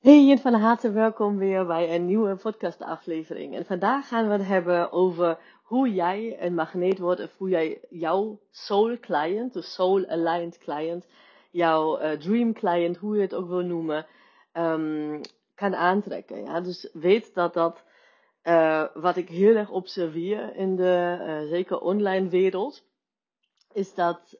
Hey en van harte welkom weer bij een nieuwe podcastaflevering. En vandaag gaan we het hebben over hoe jij een magneet wordt of hoe jij jouw soul client, de soul aligned client, jouw uh, dream client, hoe je het ook wil noemen, um, kan aantrekken. Ja? Dus weet dat dat uh, wat ik heel erg observeer in de uh, zeker online wereld, is dat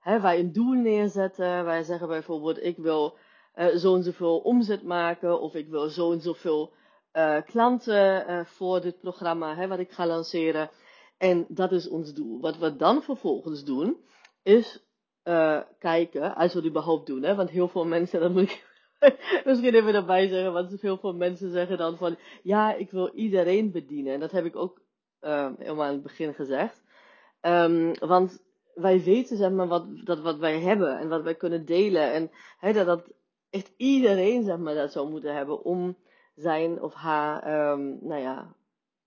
hè, wij een doel neerzetten. Wij zeggen bijvoorbeeld ik wil uh, zo en zoveel omzet maken of ik wil zo en zoveel uh, klanten uh, voor dit programma hè, wat ik ga lanceren. En dat is ons doel. Wat we dan vervolgens doen, is kijken, als we het überhaupt doen, hè, want heel veel mensen, dat moet ik misschien even erbij zeggen, want heel veel mensen zeggen dan van, ja, ik wil iedereen bedienen. En dat heb ik ook helemaal aan het begin gezegd. Um, want wij weten zeg maar wat, dat wat wij hebben en wat wij kunnen delen. En hè, dat dat echt iedereen zeg maar, dat zou moeten hebben om zijn of haar um, nou ja,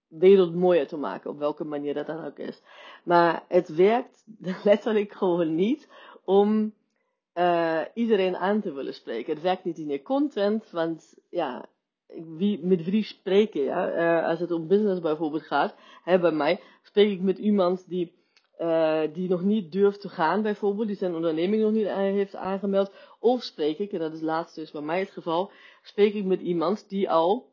wereld mooier te maken, op welke manier dat dan ook is. Maar het werkt letterlijk gewoon niet om uh, iedereen aan te willen spreken. Het werkt niet in je content, want ja, wie, met wie spreken, ja? Uh, als het om business bijvoorbeeld gaat, hè, bij mij spreek ik met iemand die uh, die nog niet durft te gaan, bijvoorbeeld, die zijn onderneming nog niet heeft aangemeld. Of spreek ik, en dat is laatst dus bij mij het geval, spreek ik met iemand die al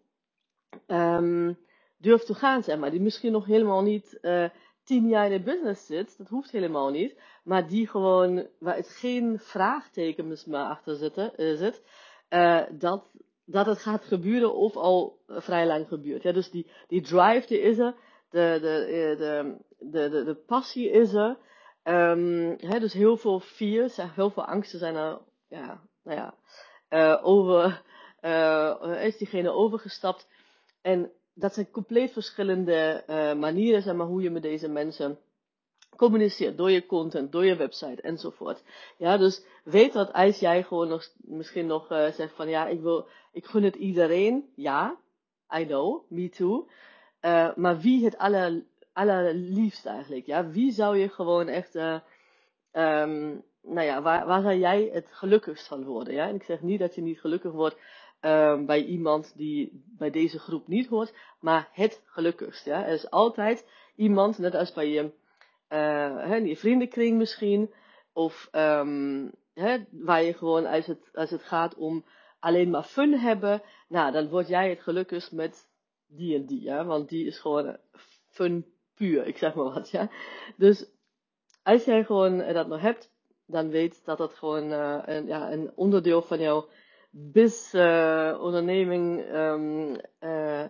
um, durft te gaan, zeg maar. Die misschien nog helemaal niet uh, tien jaar in de business zit, dat hoeft helemaal niet. Maar die gewoon, waar het geen vraagteken maar achter zitten, uh, zit, uh, dat, dat het gaat gebeuren of al vrij lang gebeurt. Ja, dus die, die drive die is er, de, de, de, de, de, passie is er. Um, dus heel veel fears, heel veel angsten zijn er, ja, nou ja, uh, over, uh, is diegene overgestapt. En dat zijn compleet verschillende uh, manieren, zeg maar, hoe je met deze mensen communiceert. Door je content, door je website enzovoort. Ja, dus weet dat als jij gewoon nog, misschien nog zegt van, ja, ik wil, ik gun het iedereen. Ja, I know, me too. maar wie het aller, allerliefst eigenlijk. Ja? Wie zou je gewoon echt, um, nou ja, waar, waar zou jij het gelukkigst van worden? Ja? En ik zeg niet dat je niet gelukkig wordt um, bij iemand die bij deze groep niet hoort, maar het gelukkigst. Ja? Er is altijd iemand, net als bij je, uh, je vriendenkring misschien, of um, hè, waar je gewoon, als het, als het gaat om alleen maar fun hebben, nou, dan word jij het gelukkigst met die en die, ja, want die is gewoon fun puur, ik zeg maar wat, ja. Dus als jij gewoon dat nog hebt, dan weet dat dat gewoon uh, een, ja, een onderdeel van jouw biz uh, onderneming um, uh,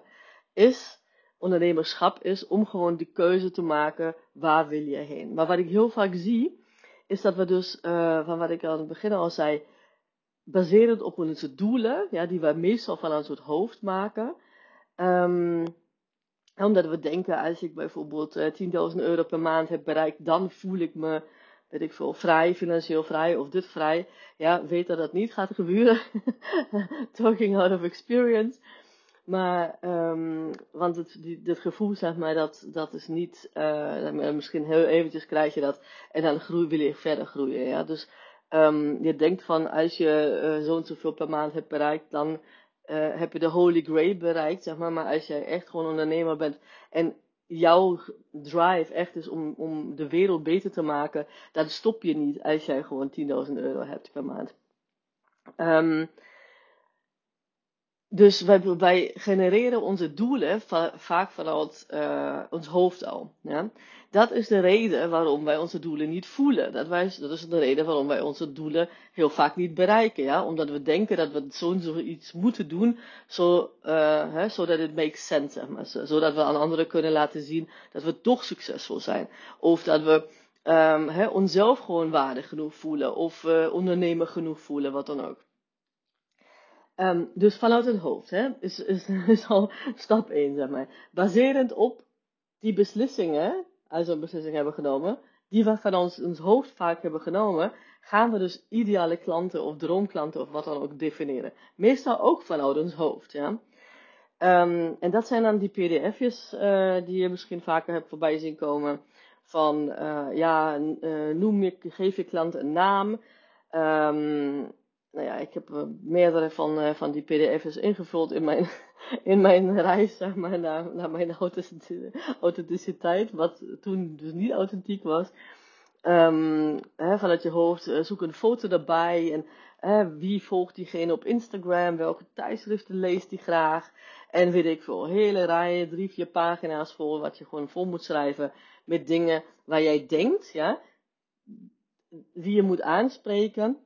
is, ondernemerschap is, om gewoon die keuze te maken, waar wil je heen. Maar wat ik heel vaak zie, is dat we dus, van wat ik aan het begin al zei, baserend op onze doelen, ja, die we meestal van ons het hoofd maken, um, omdat we denken, als ik bijvoorbeeld uh, eh, 10.000 euro per maand heb bereikt, dan voel ik me, weet ik veel, vrij, financieel vrij of dit vrij. Ja, weet dat dat niet gaat gebeuren. Talking out of experience. Maar, um, want het, dit gevoel, zeg maar, dat, dat is niet, uh, misschien heel eventjes krijg je dat en dan groei, wil je verder groeien. Ja? Dus um, je denkt van, als je uh, zo en zoveel per maand hebt bereikt, dan uh, heb je de holy grail bereikt, zeg maar. Maar als jij echt gewoon ondernemer bent en jouw drive echt is om, om de wereld beter te maken, dan stop je niet als jij gewoon 10.000 euro hebt per maand. Um, dus wij, genereren onze doelen va vaak vanuit uh, ons hoofd al. Ja? Dat is de reden waarom wij onze doelen niet voelen. Dat, wij, dat is de reden waarom wij onze doelen heel vaak niet bereiken. Ja? Omdat we denken dat we zoiets moeten doen, zo, uh, hè, zodat het makes sense. Zeg maar. Zodat we aan anderen kunnen laten zien dat we toch succesvol zijn. Of dat we um, hè, onszelf gewoon waardig genoeg voelen. Of uh, ondernemer genoeg voelen, wat dan ook. Um, dus vanuit het hoofd, hè, is, is, is al stap 1, zeg maar. Baserend op die beslissingen, als we een beslissing hebben genomen, die we van ons, ons hoofd vaak hebben genomen, gaan we dus ideale klanten of droomklanten of wat dan ook definiëren. Meestal ook vanuit ons hoofd, ja. Um, en dat zijn dan die pdf'jes uh, die je misschien vaker hebt voorbij zien komen. Van, uh, ja, uh, noem je, geef je klant een naam. Um, nou ja, ik heb meerdere van, van die pdf's ingevuld in mijn, in mijn reis zeg maar, naar, naar mijn authenticiteit, wat toen dus niet authentiek was. Hè, vanuit je hoofd, zoek een foto erbij en wie volgt diegene op Instagram? Welke tijdschriften leest die graag? En weet ik veel, hele rijen, drie, vier pagina's vol, wat je gewoon vol moet schrijven met dingen waar jij denkt, ja, wie je moet aanspreken,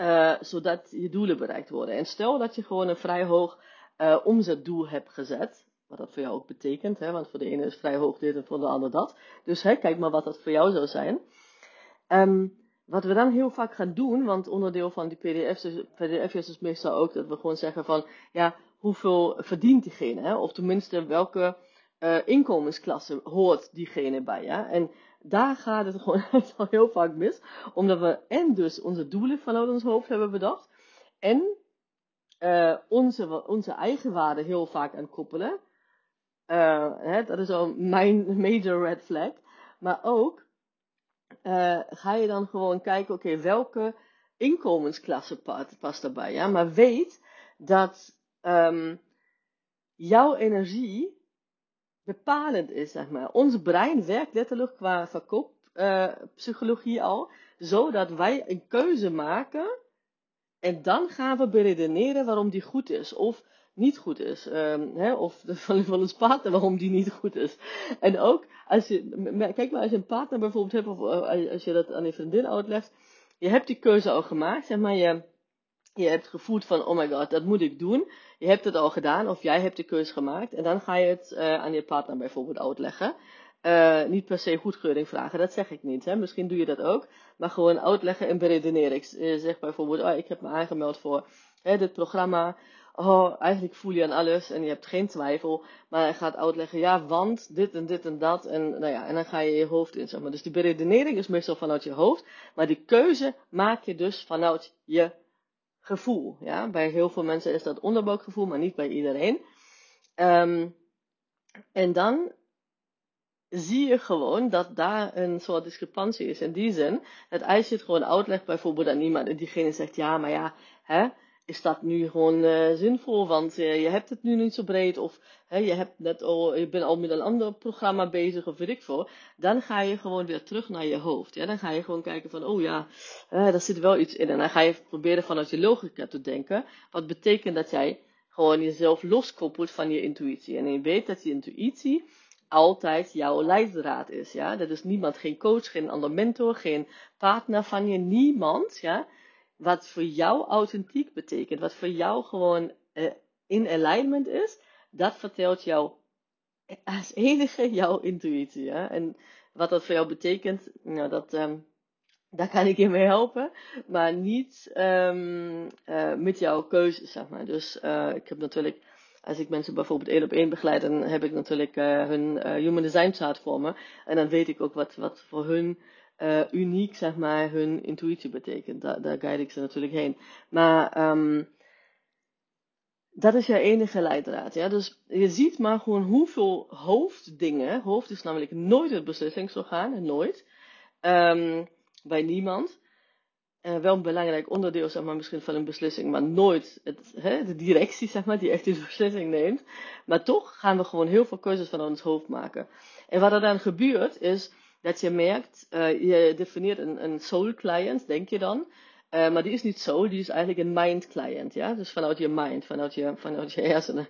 uh, zodat je doelen bereikt worden. En stel dat je gewoon een vrij hoog uh, omzetdoel hebt gezet, wat dat voor jou ook betekent, hè, want voor de ene is vrij hoog dit en voor de ander dat. Dus hè, kijk maar wat dat voor jou zou zijn. Um, wat we dan heel vaak gaan doen, want onderdeel van die pdf's is, pdf's is meestal ook dat we gewoon zeggen van, ja, hoeveel verdient diegene? Hè? Of tenminste, welke uh, inkomensklasse hoort diegene bij? En daar gaat het gewoon al heel vaak mis, omdat we en dus onze doelen vanuit ons hoofd hebben bedacht, en uh, onze, onze eigen waarde heel vaak aan koppelen. Uh, hè, dat is al mijn major red flag. Maar ook uh, ga je dan gewoon kijken, oké, welke inkomensklasse past daarbij. Ja? Maar weet dat um, jouw energie bepalend is, zeg maar. Ons brein werkt letterlijk qua verkooppsychologie uh, al, zodat wij een keuze maken en dan gaan we beredeneren waarom die goed is. Of niet goed is. Um, hè, of van, van een partner waarom die niet goed is. En ook, als je, kijk maar, als je een partner bijvoorbeeld hebt, of eh, als je dat aan je vriendin uitlegt, je hebt die keuze al gemaakt, zeg maar, je, je hebt gevoeld van, oh my god, dat moet ik doen. Je hebt het al gedaan, of jij hebt de keuze gemaakt, en dan ga je het uh, aan je partner bijvoorbeeld uitleggen. Uh, niet per se goedkeuring vragen, dat zeg ik niet. Hè? Misschien doe je dat ook, maar gewoon uitleggen en beredeneren. Ik zeg bijvoorbeeld, oh, ik heb me aangemeld voor hè, dit programma oh, eigenlijk voel je aan alles en je hebt geen twijfel. Maar hij gaat uitleggen, ja, want dit en dit en dat. En, nou ja, en dan ga je je hoofd in, maar. Dus die beredenering is meestal vanuit je hoofd. Maar die keuze maak je dus vanuit je gevoel. Ja? Bij heel veel mensen is dat onderbuikgevoel, maar niet bij iedereen. Um, en dan zie je gewoon dat daar een soort discrepantie is. In die zin, dat als je het gewoon uitlegt bijvoorbeeld aan iemand en diegene zegt, ja, maar ja, hè, is dat nu gewoon uh, zinvol? Want uh, je hebt het nu niet zo breed, of je, hebt net al, je bent al met een ander programma bezig, of weet ik veel. Dan ga je gewoon weer terug naar je hoofd. Ja? Dan ga je gewoon kijken van, oh ja, uh, daar zit wel iets in. En dan ga je proberen vanuit je logica te denken. Wat betekent dat jij gewoon jezelf loskoppelt van je intuïtie. En je weet dat je intuïtie altijd jouw leidraad is. Ja? Dat is niemand, geen coach, geen ander mentor, geen partner van je, niemand. Ja? Wat voor jou authentiek betekent, wat voor jou gewoon uh, in alignment is, dat vertelt jou als enige jouw intuïtie. Ja? En wat dat voor jou betekent, nou, dat, um, daar kan ik je mee helpen, maar niet um, uh, met jouw keuze, zeg maar. Dus uh, ik heb natuurlijk, als ik mensen bijvoorbeeld één op één begeleid, dan heb ik natuurlijk hun human design chart voor me. En dan weet ik ook wat, wat voor hun uh, uniek, zeg maar, hun intuïtie betekent. Da daar guide ik ze natuurlijk heen. Maar um, dat is je enige leidraad. Ja? Dus je ziet maar gewoon hoeveel hoofddingen, hoofd is namelijk nooit het beslissingsorgaan, nooit, um, bij niemand. Uh, wel een belangrijk onderdeel, zeg maar, misschien van een beslissing, maar nooit het, hè, de directie, zeg maar, die echt die beslissing neemt. Maar toch gaan we gewoon heel veel keuzes van ons hoofd maken. En wat er dan gebeurt, is dat je merkt, uh, je definieert een, een soul client, denk je dan. Uh, maar die is niet soul, die is eigenlijk een mind client, ja. Dus vanuit je mind, vanuit je, vanuit je hersenen.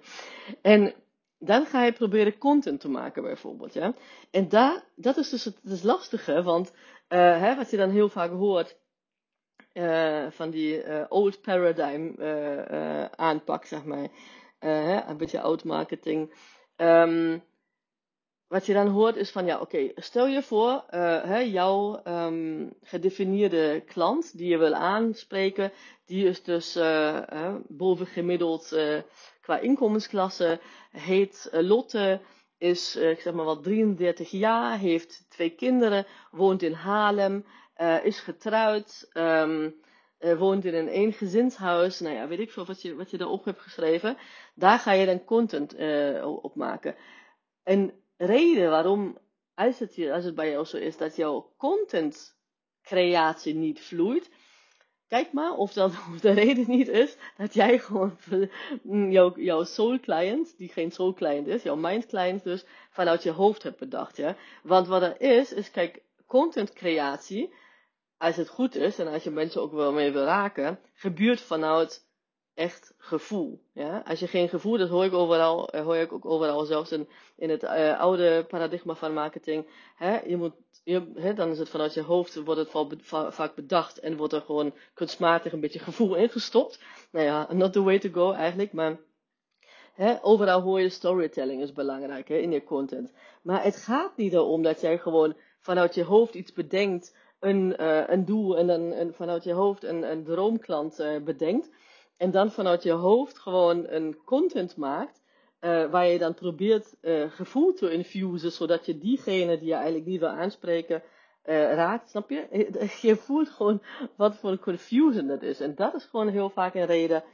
En dan ga je proberen content te maken bijvoorbeeld, ja. En daar, dat is dus het, het lastige, want uh, hè, wat je dan heel vaak hoort van die old paradigm aanpak, zeg maar. Een beetje oud marketing. Um, wat je dan hoort is van ja, oké, stel je voor, uh, hè, jouw um, gedefinieerde klant die je wil aanspreken, die is dus uh, gemiddeld uh, qua inkomensklasse, heet Lotte, is ik zeg maar wat 33 jaar, heeft twee kinderen, woont in Haarlem, is getrouwd, um, woont in een eengezinshuis, nou ja, weet ik veel wat je, wat je daarop hebt geschreven. Daar ga je dan content op maken. En reden waarom, als het, als het bij jou zo is, dat jouw contentcreatie niet vloeit, kijk maar of dat de reden niet is dat jij gewoon mm, jouw, jouw soul client, die geen soul client is, jouw mind client dus, vanuit je hoofd hebt bedacht. Ja? Want wat er is, is kijk, content creatie, als het goed is en als je mensen ook wel mee wil raken, gebeurt vanuit echt gevoel. Ja? Als je geen gevoel, dat hoor ik overal, eh, hoor ik ook overal, zelfs in, in het uh, oude paradigma van marketing. Hè? Je moet, je, hè, dan is het vanuit je hoofd, wordt het vaak bedacht en wordt er gewoon kunstmatig een beetje gevoel ingestopt. Nou ja, not the way to go eigenlijk, maar hè, overal hoor je storytelling is belangrijk hè, in je content. Maar het gaat niet erom dat jij gewoon vanuit je hoofd iets bedenkt, een, uh, een doel en dan vanuit je hoofd een, een droomklant bedenkt. En dan vanuit je hoofd gewoon een content maakt. Uh, waar je dan probeert uh, gevoel te infusen, zodat je diegene die je eigenlijk niet wil aanspreken, uh, raakt. Snap je? Je voelt gewoon wat voor een confusion dat is. En dat is gewoon heel vaak een reden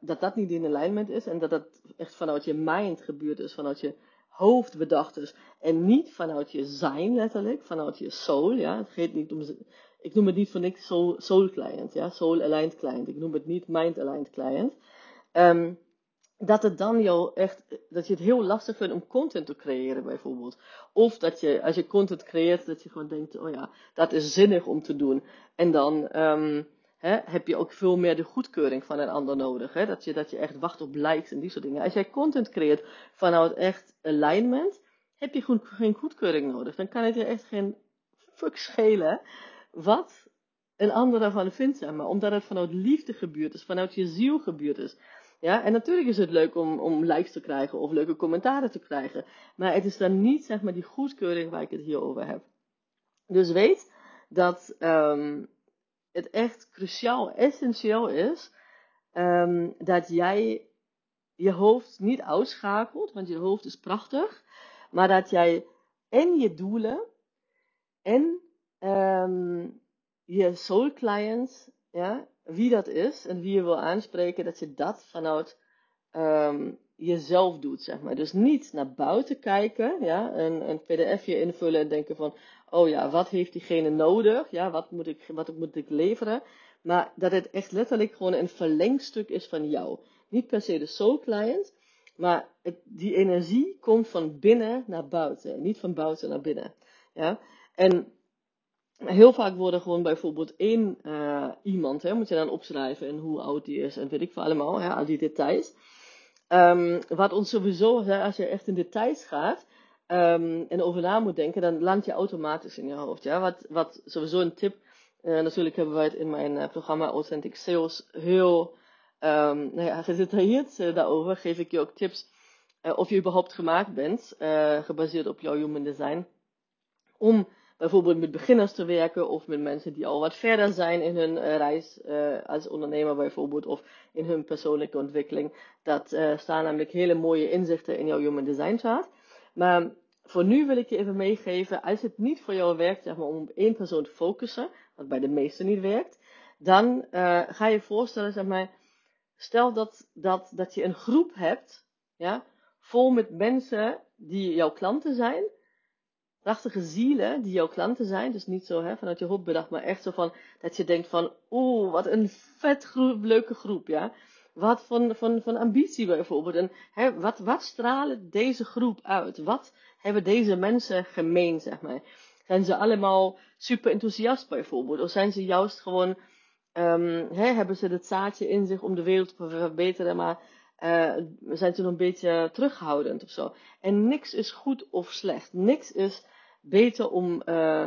dat dat niet in alignment is. En dat dat echt vanuit je mind gebeurd is, vanuit je hoofd bedacht is. En niet vanuit je zijn letterlijk, vanuit je soul. Ja? Het gaat niet om ik noem het niet voor niks soul, soul client, ja, soul aligned client. Ik noem het niet mind aligned client. Um, dat het dan jou echt, dat je het heel lastig vindt om content te creëren bijvoorbeeld. Of dat je, als je content creëert, dat je gewoon denkt, oh ja, dat is zinnig om te doen. En dan um, hè, heb je ook veel meer de goedkeuring van een ander nodig. Hè? Dat, je, dat je echt wacht op likes en die soort dingen. Als jij content creëert vanuit echt alignment, heb je geen goedkeuring nodig. Dan kan het je echt geen fuck schelen wat een ander ervan vindt, zeg maar. Omdat het vanuit liefde gebeurd is, vanuit je ziel gebeurd is. Ja, en natuurlijk is het leuk om, om likes te krijgen of leuke commentaren te krijgen. Maar het is dan niet, zeg maar, die goedkeuring waar ik het hier over heb. Dus weet dat um, het echt cruciaal, essentieel is um, dat jij je hoofd niet uitschakelt, want je hoofd is prachtig. Maar dat jij en je doelen en um, je soul client, ja, wie dat is en wie je wil aanspreken, dat je dat vanuit um, jezelf doet, zeg maar. Dus niet naar buiten kijken, ja, een, een pdfje invullen en denken van, oh ja, wat heeft diegene nodig, ja, wat moet ik, wat moet ik leveren, maar dat het echt letterlijk gewoon een verlengstuk is van jou. Niet per se de soul client, maar het, die energie komt van binnen naar buiten, niet van buiten naar binnen, ja. En heel vaak worden gewoon bijvoorbeeld één uh, iemand, hè, moet je dan opschrijven en hoe oud die is en weet ik veel allemaal, hè, al die details. Um, wat ons sowieso, hè, als je echt in details gaat um, en over na moet denken, dan land je automatisch in je hoofd. Ja? Wat, wat sowieso een tip, uh, natuurlijk hebben wij het in mijn uh, programma Authentic Sales heel um, nou ja, gedetailleerd daarover, geef ik je ook tips of je überhaupt gemaakt bent, gebaseerd op jouw human design, om bijvoorbeeld met beginners te werken of met mensen die al wat verder zijn in hun uh, reis uh, als ondernemer bijvoorbeeld of in hun persoonlijke ontwikkeling. Dat uh, staan namelijk hele mooie inzichten in jouw Human Design chart. Maar voor nu wil ik je even meegeven, als het niet voor jou werkt zeg maar, om op één persoon te focussen, wat bij de meesten niet werkt, dan ga je voorstellen, zeg maar, stel dat, dat, dat je een groep hebt, ja, vol met mensen die jouw klanten zijn, prachtige zielen die jouw klanten zijn. Dus niet zo hè, vanuit je hoofd bedacht, maar echt zo van dat je denkt van, oeh, wat een vet leuke groep, ja. Wat van, van, van ambitie bijvoorbeeld. En hè, wat, wat stralen deze groep uit? Wat hebben deze mensen gemeen, zeg maar? Zijn ze allemaal super enthousiast bijvoorbeeld? Of zijn ze juist gewoon, um, hè, hebben ze het zaadje in zich om de wereld te verbeteren, maar uh, zijn ze nog een beetje terughoudend of zo? En niks is goed of slecht. Niks is beter om, uh,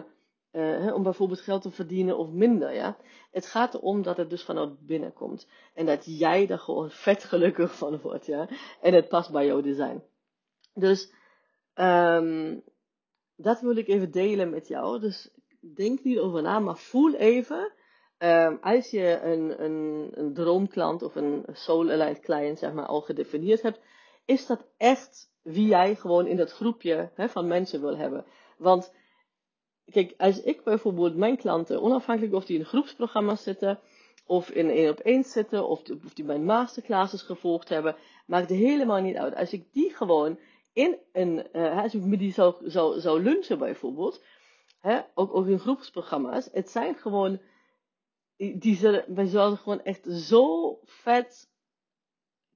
uh, om bijvoorbeeld geld te verdienen of minder. Ja? Het gaat erom dat het dus vanuit binnen komt. En dat jij er gewoon vet gelukkig van wordt. Ja? En het past bij jouw design. Dus um, dat wil ik even delen met jou. Dus denk niet over na, maar voel even. Um, als je een, een, een droomklant of een soul-aligned client zeg maar, al gedefinieerd hebt, is dat echt wie jij gewoon in dat groepje van mensen wil hebben. Want kijk, als ik bijvoorbeeld mijn klanten, onafhankelijk of die in groepsprogramma's zitten, of in één op één zitten, of die, of die mijn masterclasses gevolgd hebben, maakt het helemaal niet uit. Als ik die gewoon in een, uh, als ik met die zou, zou, zou lunchen bijvoorbeeld, hè, ook, ook in groepsprogramma's, het zijn gewoon die zullen, wij zullen gewoon echt zo vet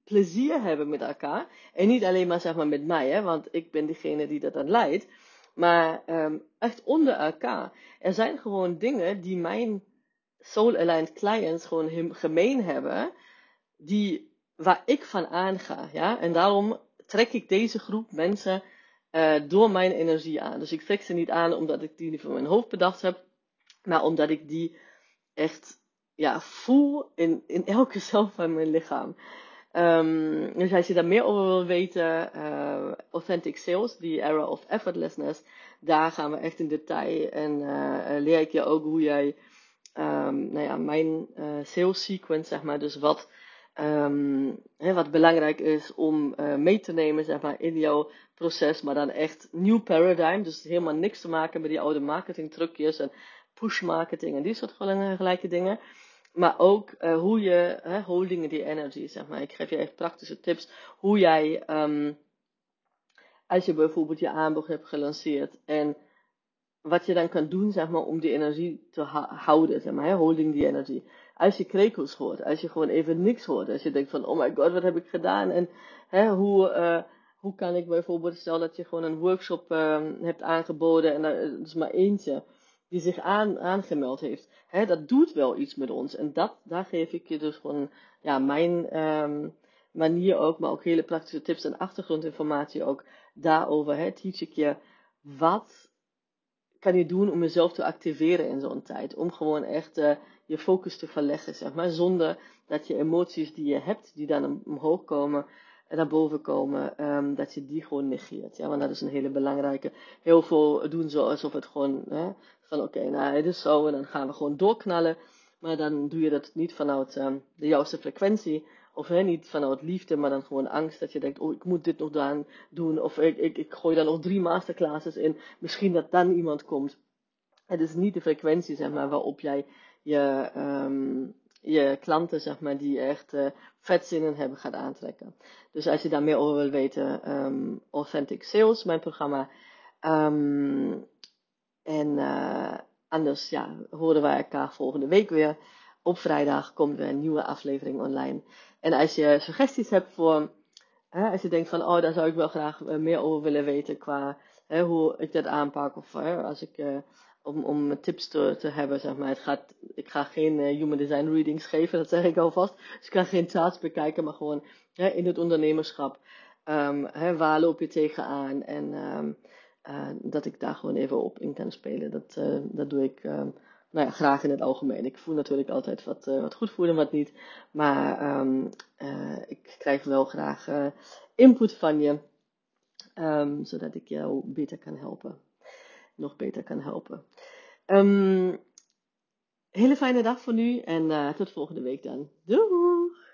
plezier hebben met elkaar. En niet alleen maar zeg maar met mij, hè, want ik ben degene die dat dan leidt. Maar um, echt onder elkaar. Er zijn gewoon dingen die mijn Soul Aligned clients gewoon gemeen hebben. Die, waar ik van aanga. Ja? En daarom trek ik deze groep mensen uh, door mijn energie aan. Dus ik trek ze niet aan omdat ik die van mijn hoofd bedacht heb. Maar omdat ik die echt ja, voel in, in elke cel van mijn lichaam. Um, dus als je daar meer over wil weten, uh, Authentic Sales, die Era of Effortlessness, daar gaan we echt in detail en uh, leer ik je ook hoe jij, um, nou ja, mijn sales sequence, zeg maar, dus wat, um, hè, wat belangrijk is om mee te nemen, zeg maar, in jouw proces, maar dan echt nieuw paradigm, dus helemaal niks te maken met die oude marketing trucjes en push marketing en die soort gelijke dingen. Maar ook uh, hoe je, hè, holding die energy, zeg maar. Ik geef je echt praktische tips hoe jij, um, als je bijvoorbeeld je aanbod hebt gelanceerd en wat je dan kan doen, zeg maar, om die energie te houden, zeg maar, holding die energy. Als je krekels hoort, als je gewoon even niks hoort, als je denkt van, oh my god, wat heb ik gedaan en hè, hoe, uh, hoe kan ik bijvoorbeeld, stel dat je gewoon een workshop uh, hebt aangeboden en dat is maar eentje die zich aan, aangemeld heeft. Hè, dat doet wel iets met ons. En dat, daar geef ik je dus gewoon ja, mijn um, manier ook, maar ook hele praktische tips en achtergrondinformatie ook daarover. Teach ik je wat kan je doen om jezelf te activeren in zo'n tijd. Om gewoon echt uh, je focus te verleggen, zeg maar. Zonder dat je emoties die je hebt, die dan omhoog komen, naar boven komen, um, dat je die gewoon negeert. Ja, want dat is een hele belangrijke. Heel veel doen zo alsof het gewoon, hè, van oké, nou het is zo en dan gaan we gewoon doorknallen. Maar dan doe je dat niet vanuit um, de juiste frequentie. Of hè, niet vanuit liefde, maar dan gewoon angst dat je denkt, oh ik moet dit nog dan doen. Of ik, ik, ik gooi dan nog drie masterclasses in. Misschien dat dan iemand komt. Het is niet de frequentie zeg maar, waarop jij je, um, je klanten, zeg maar, die echt uh, vet hebben, gaat aantrekken. Dus als je daar meer over wil weten, um, Authentic Sales, mijn programma. Um, en uh, anders ja, horen wij elkaar volgende week weer. Op vrijdag komt weer een nieuwe aflevering online. En als je suggesties hebt voor, als je denkt van, oh, daar zou ik wel graag uh, meer over willen weten qua hoe ik dat aanpak. Of als ik om, om tips te, te hebben, zeg maar. Het gaat, ik ga geen uh, human design readings geven, dat zeg ik alvast. Dus ik ga geen charts bekijken, maar gewoon hè, in het ondernemerschap. Um, hè, waar loop je tegenaan? En um, uh, dat ik daar gewoon even op in kan spelen. Dat, uh, dat doe ik um, nou ja, graag in het algemeen. Ik voel natuurlijk altijd wat, wat goed voelen en wat niet. Maar ik krijg wel graag input van je. Zodat ik jou beter kan helpen nog beter kan helpen. Um, hele fijne dag voor nu en uh, tot volgende week dan. Doei!